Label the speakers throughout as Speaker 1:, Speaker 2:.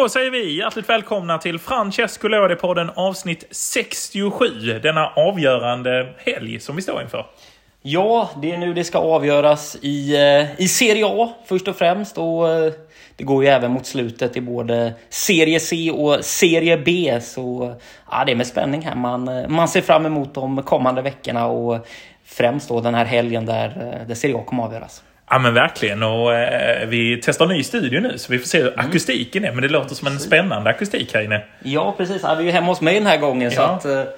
Speaker 1: Då säger vi hjärtligt välkomna till Francesco Lodi-podden avsnitt 67. Denna avgörande helg som vi står inför.
Speaker 2: Ja, det är nu det ska avgöras i, eh, i Serie A först och främst. Och eh, det går ju även mot slutet i både Serie C och Serie B. Så ja, det är med spänning här man, eh, man ser fram emot de kommande veckorna och främst då den här helgen där, där Serie A kommer avgöras.
Speaker 1: Ja men verkligen och eh, vi testar ny studio nu så vi får se hur mm. akustiken är. Men det låter som en spännande akustik här inne.
Speaker 2: Ja precis, ja, vi är ju hemma hos mig den här gången ja. så att... Eh,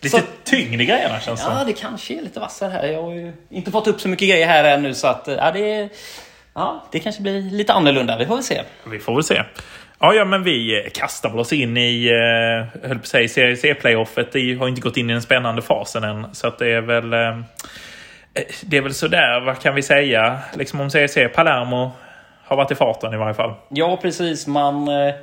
Speaker 1: lite så, tyngre i grejerna känns
Speaker 2: det Ja det kanske är lite vassare här. Jag har ju inte fått upp så mycket grejer här ännu så att ja, det, ja, det kanske blir lite annorlunda. Vi får väl se.
Speaker 1: Vi får väl se. Ja, ja, men vi kastar väl oss in i, eh, höll på att säga, Serie C-playoffet. Det har inte gått in i den spännande fasen än. Så att det är väl... Eh, Eh, Eh, det är väl sådär, vad kan vi säga? Liksom om CSC, Palermo har varit i farten i varje fall.
Speaker 2: Ja, precis. Man, eh,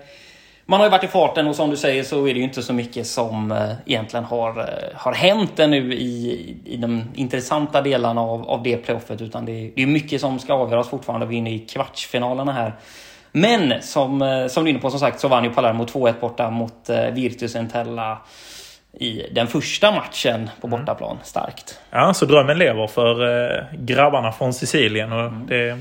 Speaker 2: man har ju varit i farten och som du säger så är det ju inte så mycket som eh, egentligen har, har hänt ännu i, i de intressanta delarna av, av det playoffet. Utan det är, det är mycket som ska avgöras fortfarande. Vi är inne i kvartsfinalerna här. Men som, som du är inne på, som sagt, så vann ju Palermo 2-1 borta mot Virtus Entella i den första matchen på mm. bortaplan starkt.
Speaker 1: Ja, så drömmen lever för eh, grabbarna från Sicilien. Och mm. Det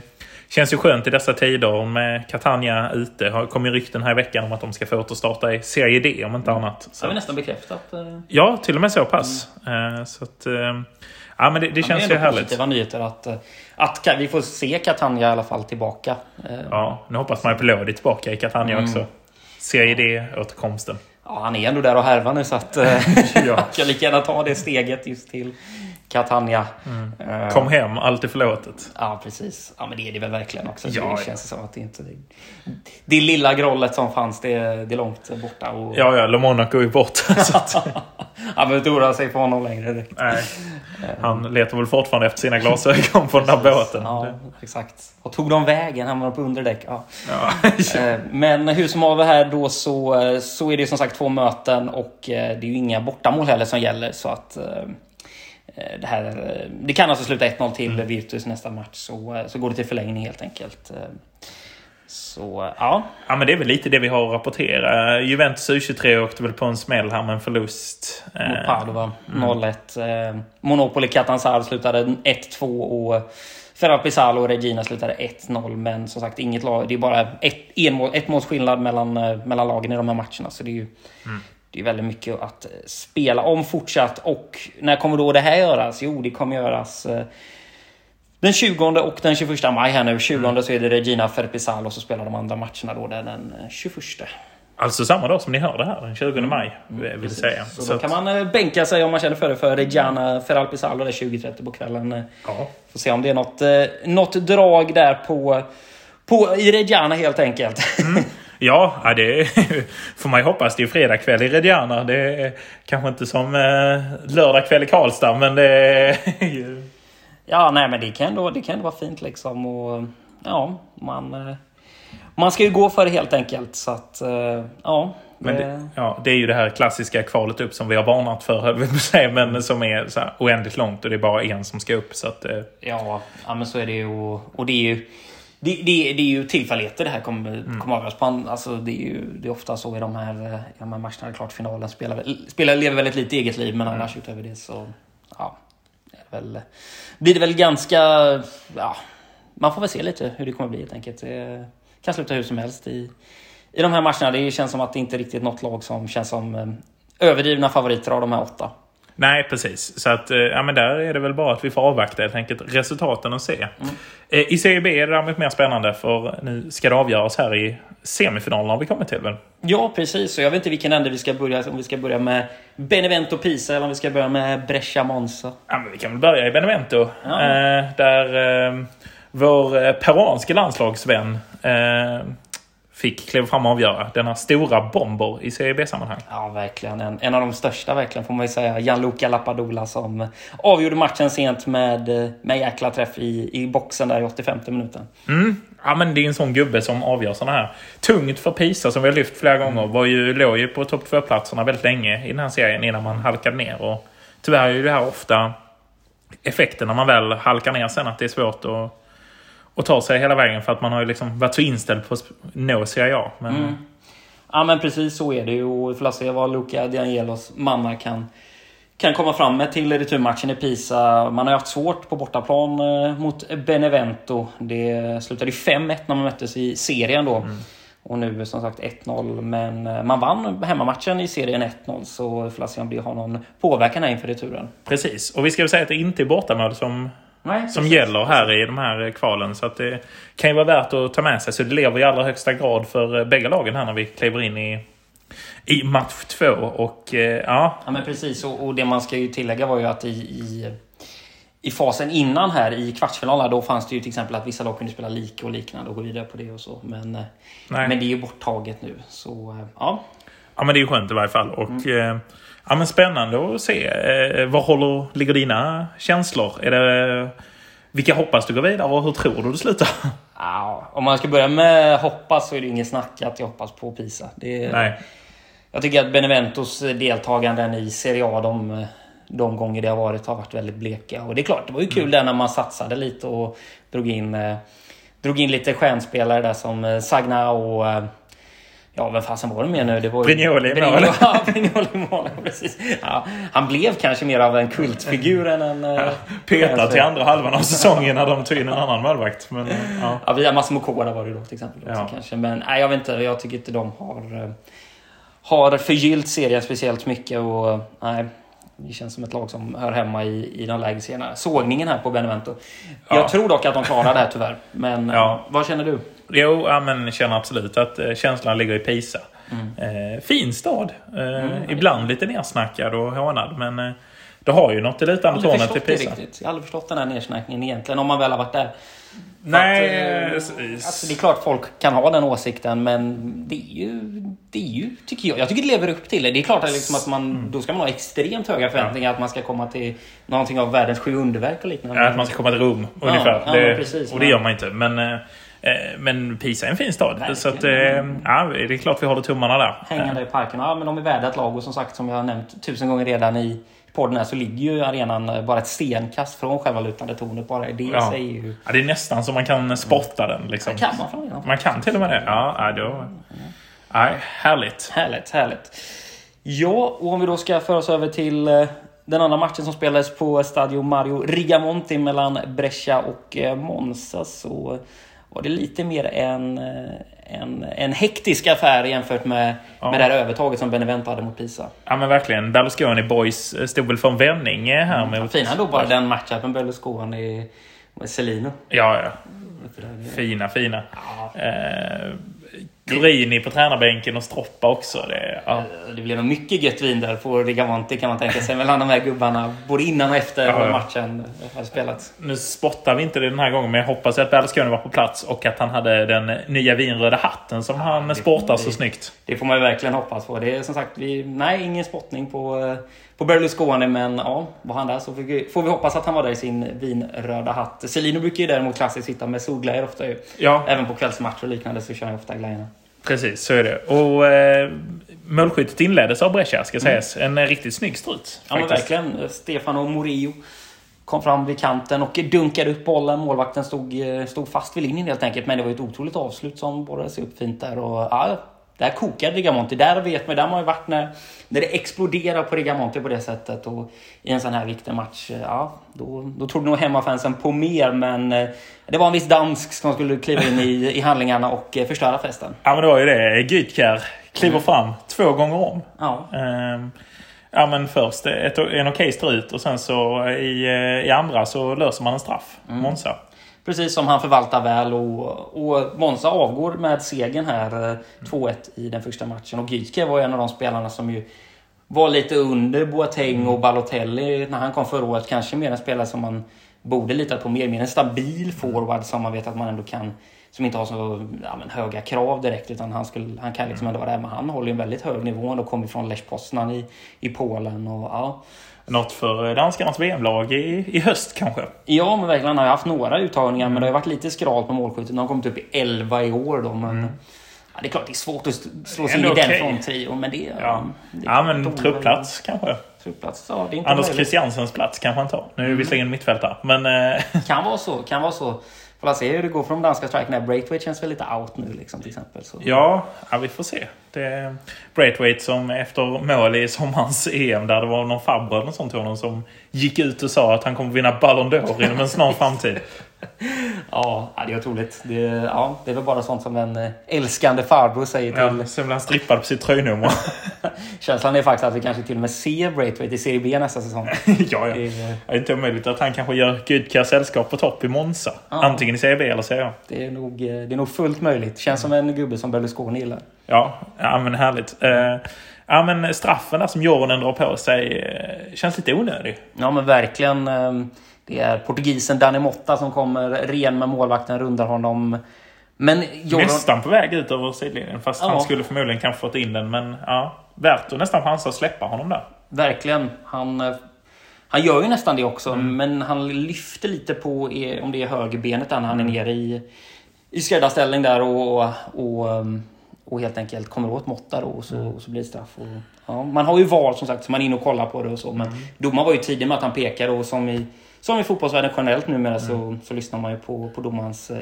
Speaker 1: känns ju skönt i dessa tider med Catania ute. Det kom ju rykten här i veckan om att de ska få återstarta i Serie D om inte mm. annat.
Speaker 2: Så. Har vi nästan bekräftat? Eh...
Speaker 1: Ja, till och med så pass. Mm. Eh, så att, eh, ja, men det, det ja, känns men det ju härligt.
Speaker 2: positiva nyheter att, eh, att vi får se Catania i alla fall tillbaka.
Speaker 1: Eh, ja, nu hoppas man ju på Lodi tillbaka i Catania mm. också. Serie D-återkomsten.
Speaker 2: Ja, han är ändå där och härvar nu så att eh, ja. kan lika gärna ta det steget just till Catania.
Speaker 1: Mm. Uh, Kom hem, allt är förlåtet.
Speaker 2: Ja, precis. Ja, men det är det väl verkligen också. Ja, det känns som att det inte... Det, lilla grollet som fanns, det, det är långt borta. Och...
Speaker 1: Ja, ja, Le Monaco är borta. att...
Speaker 2: Han behöver inte oroa sig för honom längre.
Speaker 1: Nej. Han letar väl fortfarande efter sina glasögon på den där båten.
Speaker 2: Ja, exakt. Och tog de vägen? Han var på underdäck. Ja. ja. Eh, men hur som haver här då så, eh, så är det som sagt två möten och det är ju inga bortamål heller som gäller. Så att det, här, det kan alltså sluta 1-0 till mm. Virtus nästa match. Så, så går det till förlängning helt enkelt. Så ja.
Speaker 1: Ja men det är väl lite det vi har att rapportera. Juventus U23 åkte väl på en smäll här med en förlust.
Speaker 2: Mot Padova. Mm. 0-1. Eh, Monopoli Catanzaro slutade 1-2 och Ferrar Pisalo och Regina slutade 1-0. Men som sagt inget lag. Det är bara ett, en mål, ett måls skillnad mellan, eh, mellan lagen i de här matcherna. Så det är ju mm. Det är väldigt mycket att spela om fortsatt. Och när kommer då det här göras? Jo, det kommer göras den 20 och den 21 maj här nu. 20 mm. så är det Regina Ferpisal och så spelar de andra matcherna då den 21.
Speaker 1: Alltså samma dag som ni hör det här, den 20 maj. Mm, vill säga.
Speaker 2: Så, så då kan man eh, bänka sig om man känner för det för Reggiana Feralpisalo. Det är 20.30 på kvällen. Ja. Får se om det är något, eh, något drag där på, på, i Reggiana helt enkelt. Mm.
Speaker 1: Ja, det får man ju hoppas. Det är fredag kväll i Reggiana. Det är kanske inte som eh, lördag kväll i Karlstad, men det är
Speaker 2: Ja, nej men det kan ändå, det kan ändå vara fint liksom. Och, ja, man, eh, man ska ju gå för det helt enkelt. Så att, eh, ja.
Speaker 1: Men det, ja, det är ju det här klassiska kvalet upp som vi har varnat för, men som är så oändligt långt och det är bara en som ska upp. Så att, eh.
Speaker 2: ja, ja, men så är det ju. Och, och det är ju det, det, det är ju tillfälligheter det här kommer, mm. kommer avgöras på. Alltså, det, är ju, det är ofta så i de här, i de här matcherna. Klart finalen spelar, spelar, lever väldigt lite eget liv, men mm. annars utöver det så... Ja, väl, blir det väl ganska... Ja, man får väl se lite hur det kommer bli helt enkelt. Det kan sluta hur som helst i, i de här matcherna. Det känns som att det inte är riktigt något lag som känns som eh, överdrivna favoriter av de här åtta.
Speaker 1: Nej, precis. Så att, eh, ja, men där är det väl bara att vi får avvakta helt enkelt resultaten och se. Mm. Eh, I Serie B är det däremot mer spännande för nu ska det avgöras här i semifinalerna har vi kommit till väl?
Speaker 2: Ja, precis. Och jag vet inte vilken ände vi ska börja. Om vi ska börja med Benevento Pisa eller om vi ska börja med Brescia Monza.
Speaker 1: Ja, men vi kan väl börja i Benevento. Ja. Eh, där eh, vår peruanske landslagsvän eh, fick kliva fram och avgöra. Denna stora bomber i Serie B-sammanhang.
Speaker 2: Ja, verkligen. En, en, av de största verkligen får man ju säga. Gianluca Lapadula som avgjorde matchen sent med, med jäkla träff i, i boxen där i 85 minuten.
Speaker 1: Mm. Ja, men det är en sån gubbe som avgör såna här. Tungt för Pisa som vi har lyft flera gånger. Var ju, låg ju på topp 2-platserna väldigt länge i den här serien innan man halkade ner. Och tyvärr är ju det här ofta effekten när man väl halkar ner sen att det är svårt att och ta sig hela vägen för att man har ju liksom varit så inställd på att nå Serie A. Men,
Speaker 2: Mm. Ja men precis så är det ju. Och vi får se vad Luca D'Angelos mannar kan, kan komma fram med till returmatchen i Pisa. Man har ju haft svårt på bortaplan eh, mot Benevento. Det slutade ju 5-1 när man möttes i serien då. Och nu som sagt 1-0. Men eh, man vann hemmamatchen i serien 1-0. Så vi får se om det har någon påverkan här inför returen.
Speaker 1: Precis. Och vi ska väl säga att det inte är bortamål som,
Speaker 2: Nej,
Speaker 1: som
Speaker 2: precis.
Speaker 1: gäller här i de här kvalen. Så att det kan ju vara värt att ta med sig. Så det lever i allra högsta grad för eh, bägge lagen här när vi kliver in i, i match två. Och eh, ja,
Speaker 2: Ja men precis och, och det man ska ju tillägga var ju att i, i, i fasen innan här i kvartsfinalen då fanns det ju till exempel att vissa lag kunde spela lika och liknande och gå vidare på det och så. Men, eh,
Speaker 1: Nej.
Speaker 2: men det är ju borttaget nu. Så eh, ja.
Speaker 1: Ja men det är ju skönt i varje fall. Och, eh, ja, men spännande att se. Eh, var håller, ligger dina känslor? Är det, vilka hoppas du går vidare och hur tror du det slutar?
Speaker 2: ja. Om man ska börja med hoppas så är det inget snack att jag hoppas på Pisa. Det,
Speaker 1: Nej.
Speaker 2: Jag tycker att Beneventos deltaganden i Serie A de, de gånger det har varit har varit väldigt bleka. Och det är klart, det var ju kul
Speaker 1: Mm.
Speaker 2: där när man satsade lite och drog in, eh, drog in lite stjärnspelare där som eh, Sagna och eh, Ja, vem fasen var det mer nu? Det var ju-
Speaker 1: Brignoli i mål.
Speaker 2: Ja, Brignoli i mål. ja, Precis. Ja, han blev kanske mer av en kultfigur än en... eh,
Speaker 1: Peta till andra halvan av säsongen när de tog in en annan målvakt. Men, eh, ja.
Speaker 2: Ja, via Massimo Koda var det då till exempel. Också,
Speaker 1: Ja.
Speaker 2: kanske. Men nej, jag vet inte. Jag tycker inte de har, eh, har förgyllt serien speciellt mycket. Och, nej, det känns som ett lag som hör hemma i, i de lägre serierna. Sågningen här på Benevento.
Speaker 1: Ja.
Speaker 2: Jag tror dock att de klarar det här tyvärr. Men
Speaker 1: Ja.
Speaker 2: vad känner du?
Speaker 1: Jo, ja, men känner absolut att eh, känslan ligger i Pisa. Eh, fin stad. Eh, ibland lite nersnackad och hånad. Men eh, det har ju något i
Speaker 2: Jag
Speaker 1: lutande tornet i
Speaker 2: förstått det
Speaker 1: Pisa.
Speaker 2: riktigt. Jag har aldrig förstått den här nedsnackningen egentligen. Om man väl har varit där.
Speaker 1: Nej,
Speaker 2: att, eh, alltså, det är klart folk kan ha den åsikten men det är ju, det är ju tycker jag, jag tycker det lever upp till det. Det är klart att, liksom att man,
Speaker 1: Mm.
Speaker 2: då ska man ha extremt höga förväntningar att man ska komma till någonting av världens sju underverk och liknande.
Speaker 1: Ja, att man ska komma till Rom ungefär.
Speaker 2: ja,
Speaker 1: det,
Speaker 2: precis,
Speaker 1: och det gör man inte. Men, eh, men Pisa är en fin stad.
Speaker 2: Verkligen.
Speaker 1: Så att, eh, ja, det är klart vi håller tummarna där.
Speaker 2: Hänga där i parken. Ja, men de är värda ett lag och som sagt som jag har nämnt tusen gånger redan i podden här så ligger ju arenan eh, bara ett stenkast från själva lutande tornet. Bara det
Speaker 1: Ja.
Speaker 2: sig är ju...
Speaker 1: Ja, det är nästan som man kan spotta den. Liksom.
Speaker 2: Kan man från arenan?
Speaker 1: Man kan till och med det. Ja, då, nej, härligt.
Speaker 2: Härligt, härligt. Ja, och om vi då ska föra oss över till eh, den andra matchen som spelades på Stadio Mario Rigamonti mellan Brescia och eh, Monza så var det lite mer en, eh, en, en hektisk affär jämfört med,
Speaker 1: Ja.
Speaker 2: med det här övertaget som Benevento hade mot Pisa.
Speaker 1: Ja men verkligen. Berlusconi Boys eh, stod väl för en vändning eh, här. Med,
Speaker 2: Fina då bara den matchen Berlusconi med Celino.
Speaker 1: Ja, ja. Fina, fina. Eh, Curini på tränarbänken och Stroppa också. Det, ja.
Speaker 2: Det blev nog mycket gött vin där på Rigamonti kan man tänka sig mellan de här gubbarna. Både innan och efter
Speaker 1: Ja, ja.
Speaker 2: matchen har spelats.
Speaker 1: Nu spottar vi inte det den här gången, men jag hoppas att Berlusconi var på plats och att han hade den nya vinröda hatten som han
Speaker 2: det-
Speaker 1: sportar så
Speaker 2: det-
Speaker 1: snyggt.
Speaker 2: Det får man ju verkligen hoppas på. Det är som sagt, vi, nej ingen spottning på, eh, på Berlusconi men ja, var han där så får vi, får vi hoppas att han var där i sin vinröda hatt. Celino brukar ju däremot klassiskt sitta med solglajjor ofta ju.
Speaker 1: Ja,
Speaker 2: Även på kvällsmatcher och liknande så kör han ofta glajjorna.
Speaker 1: Precis. Så är det. Och eh, målskyttet inleddes av Brescia, ska sägas. En eh, riktigt snygg strut.
Speaker 2: Ja verkligen. Stefano Morillo kom fram vid kanten och dunkade upp bollen. Målvakten stod, eh, stod fast vid linjen helt enkelt. Men det var ett otroligt avslut som borrade sig upp fint där. Och, ja, där kokade Rigamonti. Där vet man, där har man ju varit när, när det exploderar på Rigamonti på det sättet. Och i en sån här viktig match, eh, ja, då, då trodde nog hemmafansen på mer. Men eh, det var en viss dansk som skulle kliva in i, i handlingarna och eh, förstöra festen.
Speaker 1: Ja, men det var ju det. Gytkär kliver
Speaker 2: Mm.
Speaker 1: fram två gånger om.
Speaker 2: Ja,
Speaker 1: Ehm, ja, men först ett, en okej strut och sen så i, i andra så löser man en straff.
Speaker 2: Mm.
Speaker 1: Monza.
Speaker 2: Precis som han förvaltar väl och, och Monza avgår med segern här eh, 2-1 i den första matchen. Och Gytke var ju en av de spelarna som ju var lite under Boateng och Balotelli när han kom förra året. Kanske mer en spelare som man borde lita på mer. Mer en stabil forward som man vet att man ändå kan som inte har så ja, men höga krav direkt utan han, skulle, han kan liksom ändå vara där. Men han håller ju en väldigt hög nivå och kommer från Lech Poznan i, i Polen. Och, ja.
Speaker 1: Något för danskarnas VM-lag i, i höst kanske.
Speaker 2: Ja, men verkligen. Han har ju haft några uttagningar, men det har varit lite skralt på målskyttet. De har kommit upp i 11 i år då, men... Ja, det är klart det är svårt att slå sig in i
Speaker 1: Ändå
Speaker 2: den fronttrion, men det...
Speaker 1: Ja,
Speaker 2: det
Speaker 1: ja men truppplats kanske.
Speaker 2: Truppplats, ja. Det är inte
Speaker 1: Anders
Speaker 2: möjligt.
Speaker 1: Christiansens plats kanske han tar. Nu är vi visserligen mittfältare, men... Eh,
Speaker 2: Kan vara så, kan vara så. Får se hur det går för de danska strikerna. Braithwaite känns väl lite out nu liksom, till exempel. Så.
Speaker 1: Ja, ja, vi får se. Det Braithwaite som efter mål i sommarens EM där det var någon farbror eller sånt till honom som gick ut och sa att han kommer vinna Ballon d'Or inom en snar framtid.
Speaker 2: ja, det är otroligt. Det, ja, det är väl bara sånt som en eh, älskande farbror säger till...
Speaker 1: Ja, sen blir han strippad på sitt tröjnummer.
Speaker 2: Känslan är faktiskt att vi kanske till och med ser Braithwaite i Serie B nästa säsong.
Speaker 1: ja, ja. Det är, det är inte omöjligt att han kanske gör Gudkar sällskap på topp i Monza. Ja. Antingen i Serie B eller Serie A.
Speaker 2: Det är nog, eh, det är nog fullt möjligt. Känns som en gubbe som Berlusconi gillar.
Speaker 1: Ja, ja men härligt. Uh, ja, men straffen där som Joronen drar på sig känns lite onödig.
Speaker 2: Ja, men verkligen. Uh, det är portugisen Dani Motta som kommer ren med målvakten, rundar honom.
Speaker 1: Men Jordan... Nästan på väg ut över sidlinjen. Fast ja. han skulle förmodligen kanske fått in den. Men ja, värt att nästan chansa att släppa honom där.
Speaker 2: Verkligen. Han, eh, han gör ju nästan det också. Mm. Men han lyfter lite på, om det är högerbenet där när han är mm. nere i, i skräddarställning där och, och, um, och helt enkelt kommer åt Motta då och så, mm. och så blir det straff. Och, ja, man har ju val som sagt, så man är inne och kollar på det och så. Men mm. domaren var ju tidig med att han pekade och som i som i fotbollsvärlden generellt numera mm. så, så lyssnar man ju på, på domarens eh,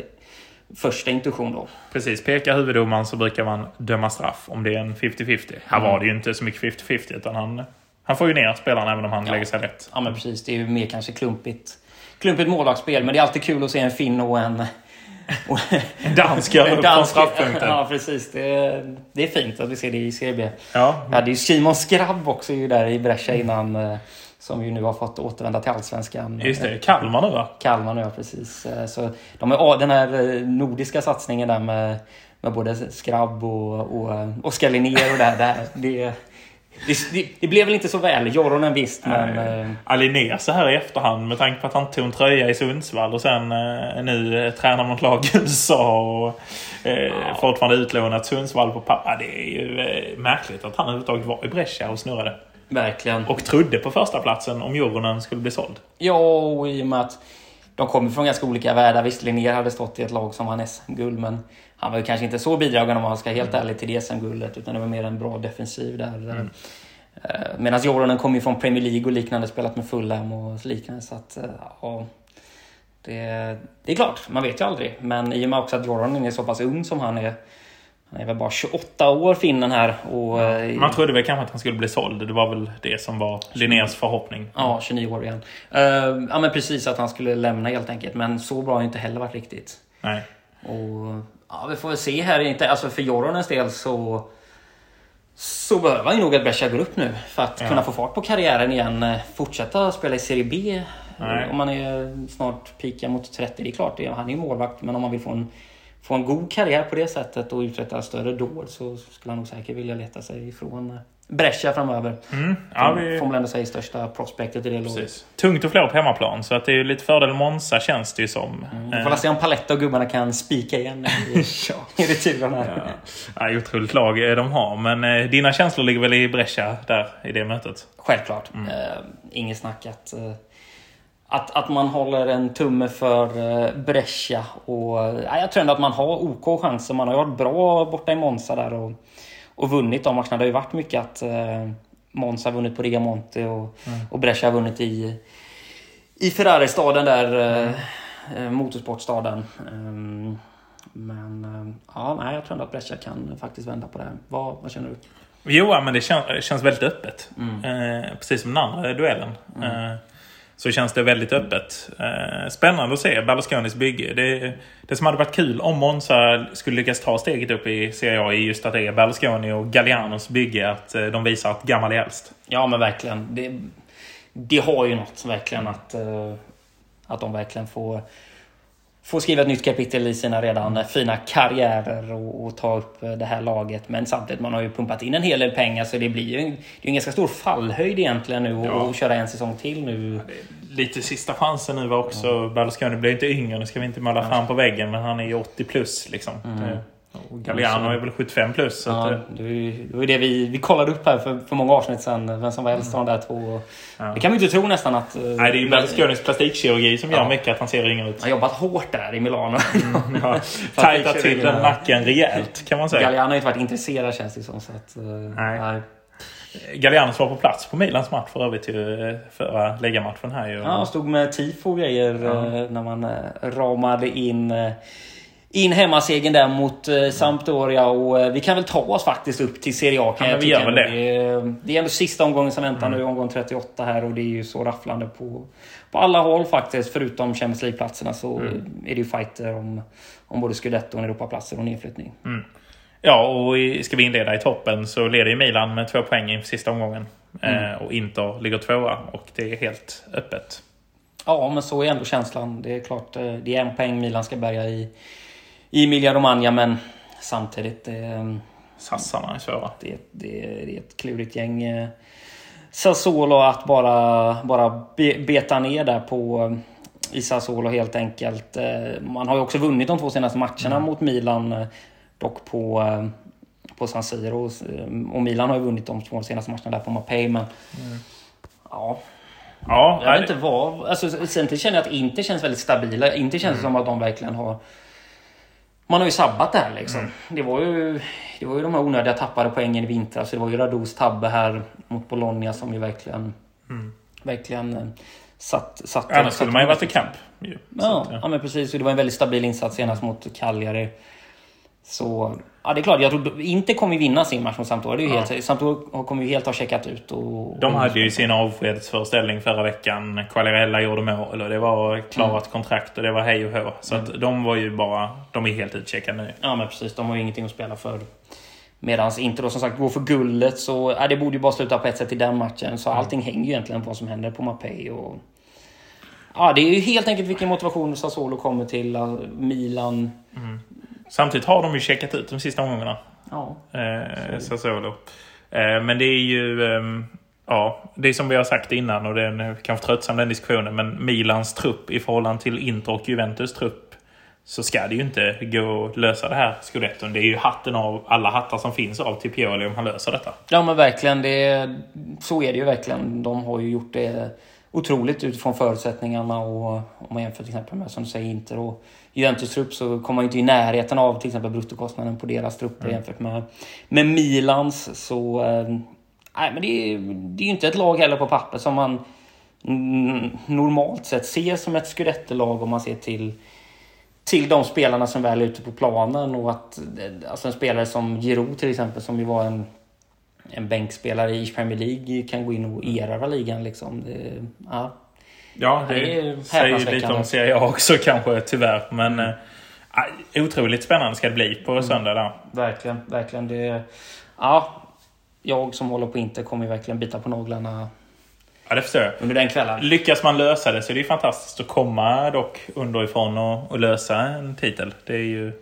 Speaker 2: första intuition då.
Speaker 1: Precis, pekar huvuddomaren så brukar man döma straff om det är en 50-50. Här mm. var det ju inte så mycket 50-50 utan han, han får ju ner spelaren även om han
Speaker 2: ja.
Speaker 1: lägger sig rätt.
Speaker 2: Ja men precis, det är ju mer kanske klumpigt, klumpigt målvaktsspel men det är alltid kul att se en finn och en
Speaker 1: en dansk gör upp från straffpunkten.
Speaker 2: Ja, precis. Det är, det är fint att vi ser det i Serie B. Ja. Ja, det är Simon Skrabb också ju där i Brescia innan eh, som ju nu har fått återvända till Allsvenskan.
Speaker 1: Just det, Kalmar nu va?
Speaker 2: Kalmar nu, ja precis. Eh, så de är, den här eh, nordiska satsningen där med, med både Skrabb och, och Oskar Linnér och det här. Det, det, det, det, blev väl inte så väl. Joronen visst, men...
Speaker 1: Nej. Alinér så här i efterhand med tanke på att han tog en tröja i Sundsvall och sen eh, nu tränar något lag i USA och eh, ja. fortfarande utlånat Sundsvall på pappa. Det är ju eh, märkligt att han överhuvudtaget var i Brescia och snurrade.
Speaker 2: Verkligen.
Speaker 1: Och trodde på första platsen om Joronen skulle bli såld.
Speaker 2: Ja, och i och med att de kommer från ganska olika världar. Visst, Linnér hade stått i ett lag som vann SM-guld, men han var ju kanske inte så bidragande om man ska helt mm. ärlig till det SM-guldet, utan det var mer en bra defensiv där. Mm. Eh, Medan Joronen kom ju från Premier League och liknande, spelat med Fulham och liknande. Så att, eh, ja, det, det är klart, man vet ju aldrig. Men i och med också att Joronen är så pass ung som han är, han är väl bara 28 år finnen här. Och,
Speaker 1: ja, eh, man trodde väl kanske att han skulle bli såld. Det var väl det som var Linnés förhoppning.
Speaker 2: Ja, 29 år igen. Uh, ja men precis att han skulle lämna helt enkelt. Men så bra har inte heller varit riktigt.
Speaker 1: Nej.
Speaker 2: Och ja, vi får väl se här. Inte, alltså för Joronens del så så behöver han ju nog att Brescia går upp nu för att ja. kunna få fart på karriären igen. Eh, fortsätta spela i Serie B. Nej. Om man är snart pika mot 30. Det är klart, han är ju målvakt. Men om man vill få en få en god karriär på det sättet och uträtta större dåd så skulle han nog säkert vilja leta sig ifrån eh, Brescia framöver. Mm. Ja, vi... Får man ändå säga största prospektet i det laget.
Speaker 1: Tungt och förlora på hemmaplan så att det är lite fördel Monza känns det ju som.
Speaker 2: Mm. Får se om Paletta och gubbarna kan spika igen i, returen
Speaker 1: Ja. Ja, otroligt lag de har. Men eh, dina känslor ligger väl i Brescia där i det mötet?
Speaker 2: Självklart. Mm. Eh, inget snack att eh, att, att man håller en tumme för eh, Brescia. Och, ja, jag tror ändå att man har OK chanser. Man har varit bra borta i Monza där och, och vunnit de matcherna. Det har ju varit mycket att eh, Monza har vunnit på Rigamonte och, mm. och Brescia har vunnit i, i Ferrari-staden där. Eh, mm. motorsportstaden. Um, men eh, ja, nej, jag tror ändå att Brescia kan faktiskt vända på det här. Vad, vad känner du?
Speaker 1: Jo, men det känns, känns väldigt öppet. Mm. Eh, precis som den andra duellen. Mm. Så känns det väldigt öppet. Eh, spännande att se Berlusconis bygge. Det, det som hade varit kul om Monza skulle lyckas ta steget upp i Serie A är just att det är Berlusconi och Gallianos bygge. Att eh, de visar att gammal är äldst.
Speaker 2: Ja men verkligen. Det, det har ju något verkligen att, eh, att de verkligen får få skriva ett nytt kapitel i sina redan fina karriärer och, och, ta upp det här laget. Men samtidigt, man har ju pumpat in en hel del pengar så det blir ju en, det en ganska stor fallhöjd egentligen nu ja. och, köra en säsong till nu.
Speaker 1: lite sista chansen nu var också, ja. Berlusconi blir inte yngre, nu ska vi inte måla fram på väggen, men han är ju 80 plus liksom. Mm. Och Galliano är väl 75 plus. Så
Speaker 2: ja, det, var ju det vi, vi kollade upp här för, för många avsnitt sedan. Vem som var äldst av de där två. Ja. Det kan man ju inte tro nästan att...
Speaker 1: Nej, det är ju Berlusconis plastikkirurgi som ja. gör mycket att han ser yngre ut.
Speaker 2: Han har jobbat hårt där i Milano.
Speaker 1: Mm, ja. Tajtat till den nacken rejält kan man säga.
Speaker 2: Galliano har inte varit intresserad känns det som. Så att,
Speaker 1: nej. nej. Gallianos var på plats på Milans match för övrigt ju, förra läggarmatchen här ju.
Speaker 2: Ja, han stod med tifo och grejer eh, när man eh, ramade in eh, in hemmasegern där mot eh, Sampdoria och eh, vi kan väl ta oss faktiskt upp till Serie A. Kan
Speaker 1: Ja,
Speaker 2: jag
Speaker 1: vi gör väl det.
Speaker 2: Det, är, det är ändå sista omgången som väntar
Speaker 1: Mm.
Speaker 2: nu, omgång 38 här och det är ju så rafflande på, på alla håll faktiskt. Förutom Champions League-platserna så
Speaker 1: Mm.
Speaker 2: är det ju fighter om, om både scudetton, Europaplatser och nedflyttning.
Speaker 1: Ja, och ska vi inleda i toppen så leder ju Milan med två poäng inför sista omgången.
Speaker 2: Mm.
Speaker 1: Eh, och Inter ligger tvåa och det är helt öppet.
Speaker 2: Ja, men så är ändå känslan. Det är klart, eh, det är en poäng Milan ska bärga i, i Emilia Romagna, men samtidigt... Eh,
Speaker 1: Sassarna är svåra.
Speaker 2: det, det, det är ett klurigt gäng. eh, Sassuolo att bara, bara be, beta ner där på eh, i Sassuolo helt enkelt. Eh, Man har ju också vunnit de två senaste matcherna mot Milan. Dock på, på San Siro. Och Milan har ju vunnit de två senaste matcherna där på Mapei. Men ja,
Speaker 1: Ja,
Speaker 2: jag vet inte vad. Alltså, sen känner jag att Inter känns väldigt stabila. Inte känns det som att de verkligen har... Man har ju sabbat det här liksom. Det, var ju, det var ju de här onödiga tappade poängen i vintras. Det var ju Radous tabbe här mot Bologna som ju verkligen... Verkligen eh, satt... satt
Speaker 1: annars skulle man ju varit i kamp.
Speaker 2: Ja, men precis. Och det var en väldigt stabil insats senast mot Cagliari. Så ja, det är klart. Jag tror inte kommer vinna sin match mot Sampdoria. Det är ju helt, Sampdoria kommer ju helt ha checkat ut. Och,
Speaker 1: De
Speaker 2: och,
Speaker 1: hade ju sin avskedsföreställning förra veckan. Quagliarella gjorde mål och det var klarat kontrakt och det var hej och hå. Så att de var ju bara... De är helt utcheckade nu.
Speaker 2: Ja men precis, de har ju ingenting att spela för. Medans inte då som sagt går för guldet så ja, det borde ju bara sluta på ett sätt i den matchen. Så allting hänger ju egentligen på vad som händer på Mapei. Och... Ja, det är ju helt enkelt vilken motivation Sassuolo kommer till. Milan.
Speaker 1: Samtidigt har de ju checkat ut de sista omgångarna.
Speaker 2: Ja,
Speaker 1: Eh, Sassuolo. Eh, men det är ju... ehm, ja, det är som vi har sagt innan och det är kanske tröttsam den diskussionen. Men Milans trupp i förhållande till Inter och Juventus trupp så ska det ju inte gå att lösa det här scudetton. Det är ju hatten av alla hattar som finns av till Pioli om han löser detta.
Speaker 2: ja men verkligen. Det, så är det ju verkligen. De har ju gjort det otroligt utifrån förutsättningarna. Och om man jämför till exempel med som du säger Inter och Juventus trupp så kommer man ju inte i närheten av till exempel bruttokostnaden på deras trupper jämfört med, med Milans. Så eh, nej, men det är, det är ju inte ett lag heller på papper som man mm, normalt sett ser som ett scudettelag om man ser till till de spelarna som väl är ute på planen och att eh, alltså en spelare som Giroud till exempel som ju var en en bänkspelare i Premier League kan gå in och erövra ligan liksom. Det, ja.
Speaker 1: Ja, det,
Speaker 2: Det är
Speaker 1: säger lite om Serie A också kanske tyvärr. Men eh, otroligt spännande ska det bli på söndag där.
Speaker 2: Verkligen, verkligen. Det, ja, jag som håller på inte kommer ju verkligen bita på naglarna
Speaker 1: Ja, det förstår jag.
Speaker 2: under den kvällen.
Speaker 1: Lyckas man lösa det så är det ju fantastiskt att komma dock underifrån och, och lösa en titel. Det är ju,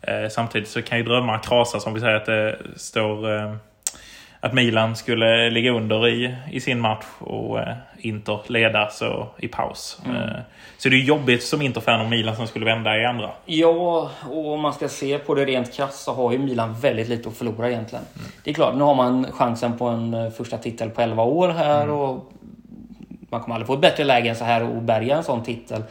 Speaker 1: eh, samtidigt så kan ju drömmar krasas om vi säger att det står eh, att Milan skulle ligga under i, i sin match och eh, Inter leda så, i paus. Eh, så det är jobbigt som Inter-fan om Milan som skulle vända i andra.
Speaker 2: Ja, och om man ska se på det rent krasst så har ju Milan väldigt lite att förlora egentligen. Det är klart, nu har man chansen på en eh, första titel på 11 år här och man kommer aldrig få ett bättre läge än så här och bärga en sån titel.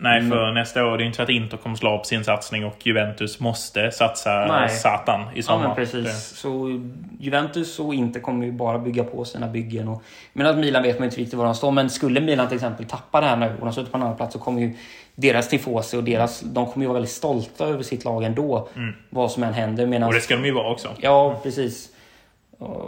Speaker 1: Nej, för nästa år är det inte så att Inter kommer slå upp sin satsning och Juventus måste satsa
Speaker 2: Nej.
Speaker 1: satan i
Speaker 2: Ja
Speaker 1: sommar.
Speaker 2: men precis. Så Juventus och inte kommer ju bara bygga på sina byggen. Och, medan Milan vet man inte riktigt var de står. Men skulle Milan till exempel tappa det här nu och de slutar på en annan plats så kommer ju deras tifosi och deras, de kommer ju vara väldigt stolta över sitt lag ändå. Vad som än händer. Medan,
Speaker 1: Och det ska de ju vara också.
Speaker 2: Ja, precis.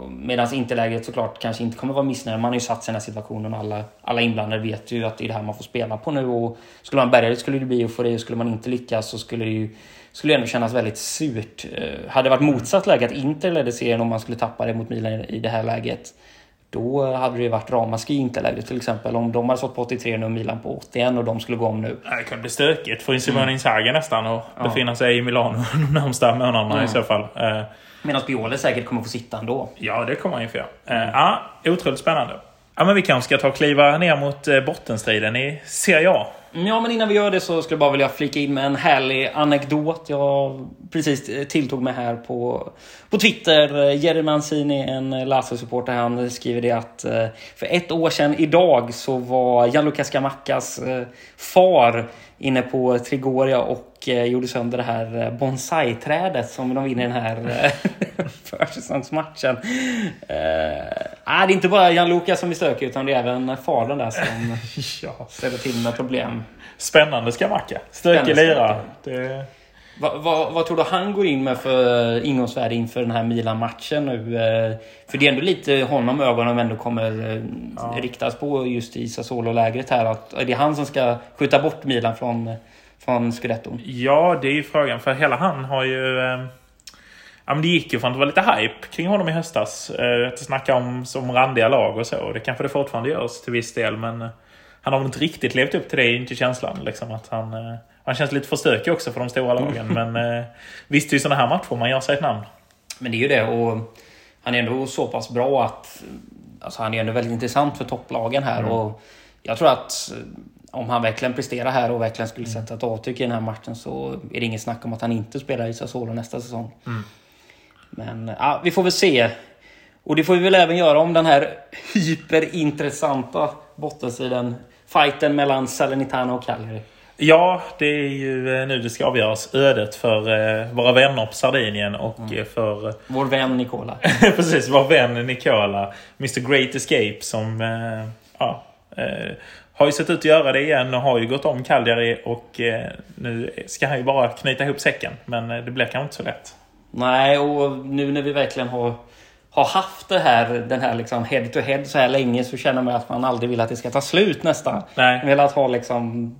Speaker 2: Medan interläget såklart kanske inte kommer vara missnöjd. Man har ju satt sig i den här situationen. Alla, alla inblandade vet ju att det är det här man får spela på nu. Och skulle man bärga det skulle det bli eufori. Och skulle man inte lyckas så skulle det ju skulle det ändå kännas väldigt surt. Eh, hade det varit motsatt läge, att Inter ledde serien om man skulle tappa det mot Milan i det här läget. Då hade det varit ramaskri i Interläget till exempel. Om de hade stått på 83 nu och Milan på 81 och de skulle gå om nu.
Speaker 1: Det kan bli stökigt för Simone Inzaghi nästan och befinna sig i Milano de närmsta månaderna i så fall.
Speaker 2: Medan Pioli säkert kommer få sitta ändå.
Speaker 1: Ja, det kommer han ju få göra. Eh, Ja, otroligt spännande. Ja, men vi kanske ska ta och kliva ner mot eh, bottenstriden i Serie A.
Speaker 2: Ja, men innan vi gör det så skulle jag bara vilja flika in med en härlig anekdot. Jag precis eh, tilltog mig här på, på Twitter. Jerry Mancini, en Lazio-supporter, han skriver det att för ett år sedan idag så var Gianluca Scamackas far inne på Trigoria och och eh, gjorde sönder det här eh, bonsai-trädet som de vinner den här eh, försäsongsmatchen. Ah, det är inte bara Gianluca som är stökig utan det är även fadern där som
Speaker 1: Ja.
Speaker 2: ställer till med problem.
Speaker 1: Spännande skamacka. Stökig
Speaker 2: Spännande
Speaker 1: lira.
Speaker 2: skamacka.
Speaker 1: Det...
Speaker 2: Va, va, vad tror du han går in med för ingångsvärde inför den här Milan-matchen nu? För det är ändå lite honom ögonen ändå kommer
Speaker 1: Ja.
Speaker 2: riktas på just i Sassuolo-lägret här. Att är det han som ska skjuta bort Milan från, från Scudetton?
Speaker 1: Ja, det är ju frågan. För hela han har ju... Eh, ja, men det gick ju från att det var lite hype kring honom i höstas. Eh, att snacka om som randiga lag och så. Det kanske det fortfarande görs till viss del. Men eh, han har väl inte riktigt levt upp till det, inte känslan. Liksom, att han, eh, han känns lite för stökig också för de stora lagen. men eh, visst, det är ju sådana här matcher man gör sig ett namn.
Speaker 2: Men det är ju det. Och han är ändå så pass bra att alltså han är ändå väldigt intressant för topplagen här. Och jag tror att om han verkligen presterar här och verkligen skulle sätta ett avtryck i den här matchen så är det inget snack om att han inte spelar i Sassuolo nästa säsong. Men ja, vi får väl se. Och det får vi väl även göra om den här hyperintressanta bottensidan. Fighten mellan Salernitana och Cagliari.
Speaker 1: Ja, det är ju eh, nu det ska avgöras. Ödet för eh, våra vänner på Sardinien och eh, för
Speaker 2: Vår vän Nicola.
Speaker 1: Precis, vår vän Nicola. Mr Great Escape som ja, har ju sett ut att göra det igen och har ju gått om Cagliari och eh, nu ska han ju bara knyta ihop säcken. Men eh, det blir kanske inte så lätt.
Speaker 2: Nej, och nu när vi verkligen har, har haft det här, den här liksom head to head så här länge så känner man att man aldrig vill att det ska ta slut nästan.
Speaker 1: Nej.
Speaker 2: Velat ha liksom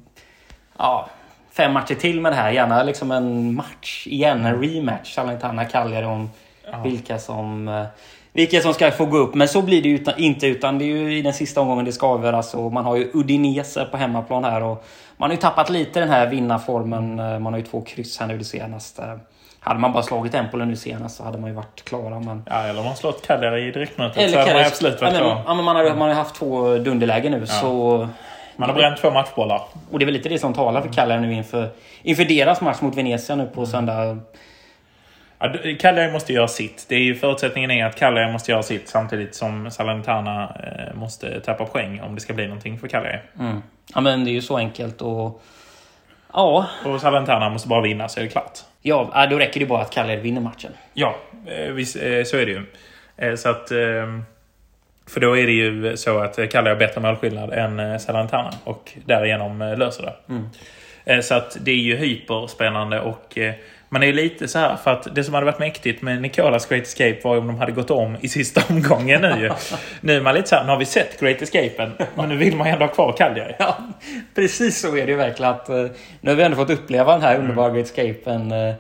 Speaker 2: ja, fem matcher till med det här. Gärna liksom en match igen, en rematch. Salernitana Cagliari om vilka som eh, vilka som ska få gå upp. Men så blir det ju inte utan det är ju i den sista omgången det ska avgöras. Och man har ju Udinese på hemmaplan här. Och man har ju tappat lite den här vinnarformen. Eh, Man har ju två kryss här nu det senaste. Hade man bara slagit Empoli nu senast så hade man ju varit klara. Men...
Speaker 1: Ja, eller om man slått Cagliari i direktmötet så
Speaker 2: Eller
Speaker 1: hade man absolut
Speaker 2: ja,
Speaker 1: varit
Speaker 2: men,
Speaker 1: klar.
Speaker 2: ja, men man, har, man har ju haft två dunderlägen nu. Så,
Speaker 1: Man har bränt två matchbollar.
Speaker 2: och det är väl lite det som talar för Cagliari nu inför, inför deras match mot Venezia nu på söndag.
Speaker 1: Ja, Cagliari måste göra sitt. Det är ju förutsättningen är att Cagliari måste göra sitt samtidigt som Salernitana eh, måste tappa poäng om det ska bli någonting för Cagliari.
Speaker 2: Mm. Ja men det är ju så enkelt och... Ja,
Speaker 1: Och Salernitana måste bara vinna så är det klart.
Speaker 2: ja äh, då räcker det bara att Cagliari vinner matchen.
Speaker 1: Ja, eh, visst, eh, så är det ju. Eh, Så att, för då är det ju så att Cagliari har bättre målskillnad än Salernitana och därigenom löser det. Eh, Så att det är ju hyperspännande och man är ju lite så här för att det som hade varit mäktigt med Nicolas Great Escape var ju om de hade gått om i sista omgången nu ju. Nu är man lite så här, nu har vi sett Great Escapen men nu vill man ju ändå ha kvar Calgary.
Speaker 2: Ja, precis så är det ju verkligen. Att, eh, nu har vi ändå fått uppleva den här underbara Great Escapen. Eh,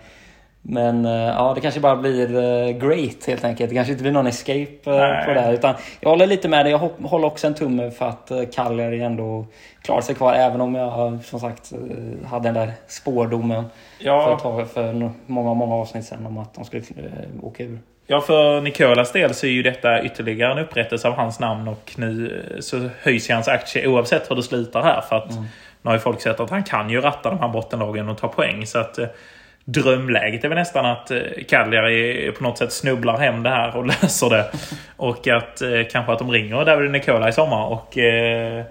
Speaker 2: men eh, ja, det kanske bara blir eh, great helt enkelt. Det kanske inte blir någon escape eh,
Speaker 1: Nej.
Speaker 2: på det här. Utan jag håller lite med dig. Jag håller också en tumme för att Cagliari ändå klarar sig kvar. Även om jag som sagt hade den där spårdomen för,
Speaker 1: Ja,
Speaker 2: för no- många, många avsnitt sedan om att de skulle åka ur.
Speaker 1: Ja, för Nicolas del så är ju detta ytterligare en upprättelse av hans namn och nu så höjs ju hans aktie oavsett hur det slutar här. För att nu har ju folk sett att han kan ju ratta de här bottenlagen och ta poäng. Så att drömläget är väl nästan att eh, Cagliari på något sätt snubblar hem det här och löser det. Och att eh, kanske att de ringer David Nicola i sommar och eh,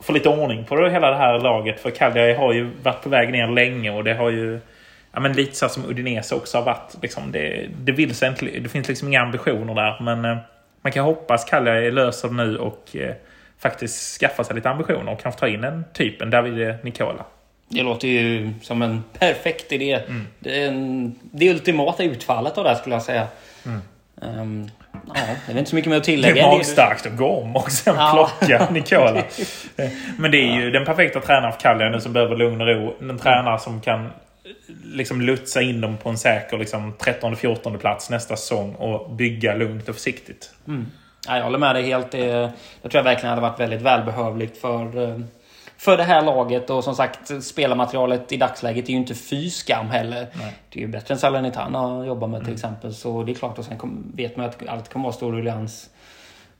Speaker 1: får lite ordning på det, hela det här laget. För Cagliari har ju varit på väg ner länge och det har ju Ja, men lite så som Udinese också har varit. Liksom, det, det, vill sig inte, det finns liksom inga ambitioner där. Men eh, man kan hoppas Cagliari löser det nu och eh, faktiskt skaffa sig lite ambitioner och kanske ta in en typ, en David Nicola.
Speaker 2: Det låter ju som en perfekt idé. Det, är en, det ultimata utfallet av det här skulle jag säga. Ehm, ja, det är inte så mycket mer att
Speaker 1: Det
Speaker 2: tillägga.
Speaker 1: är magstarkt att gå om och sen
Speaker 2: Ja.
Speaker 1: plocka Nicola. Eh, Men det är ju den perfekta tränaren för Cagliari nu som behöver lugn och ro. En tränare som kan eh, liksom lutsa in dem på en säker liksom, 13-14 plats nästa säsong och bygga lugnt och försiktigt.
Speaker 2: Ja, jag håller med dig helt. Det, det tror jag verkligen hade varit väldigt välbehövligt för, eh, för det här laget. Och som sagt, spelarmaterialet i dagsläget är ju inte fy skam heller. Det är ju bättre än Salernitana att jobba med till exempel. Så det är klart. Och sen kom, vet man att allt kommer vara stor ruljans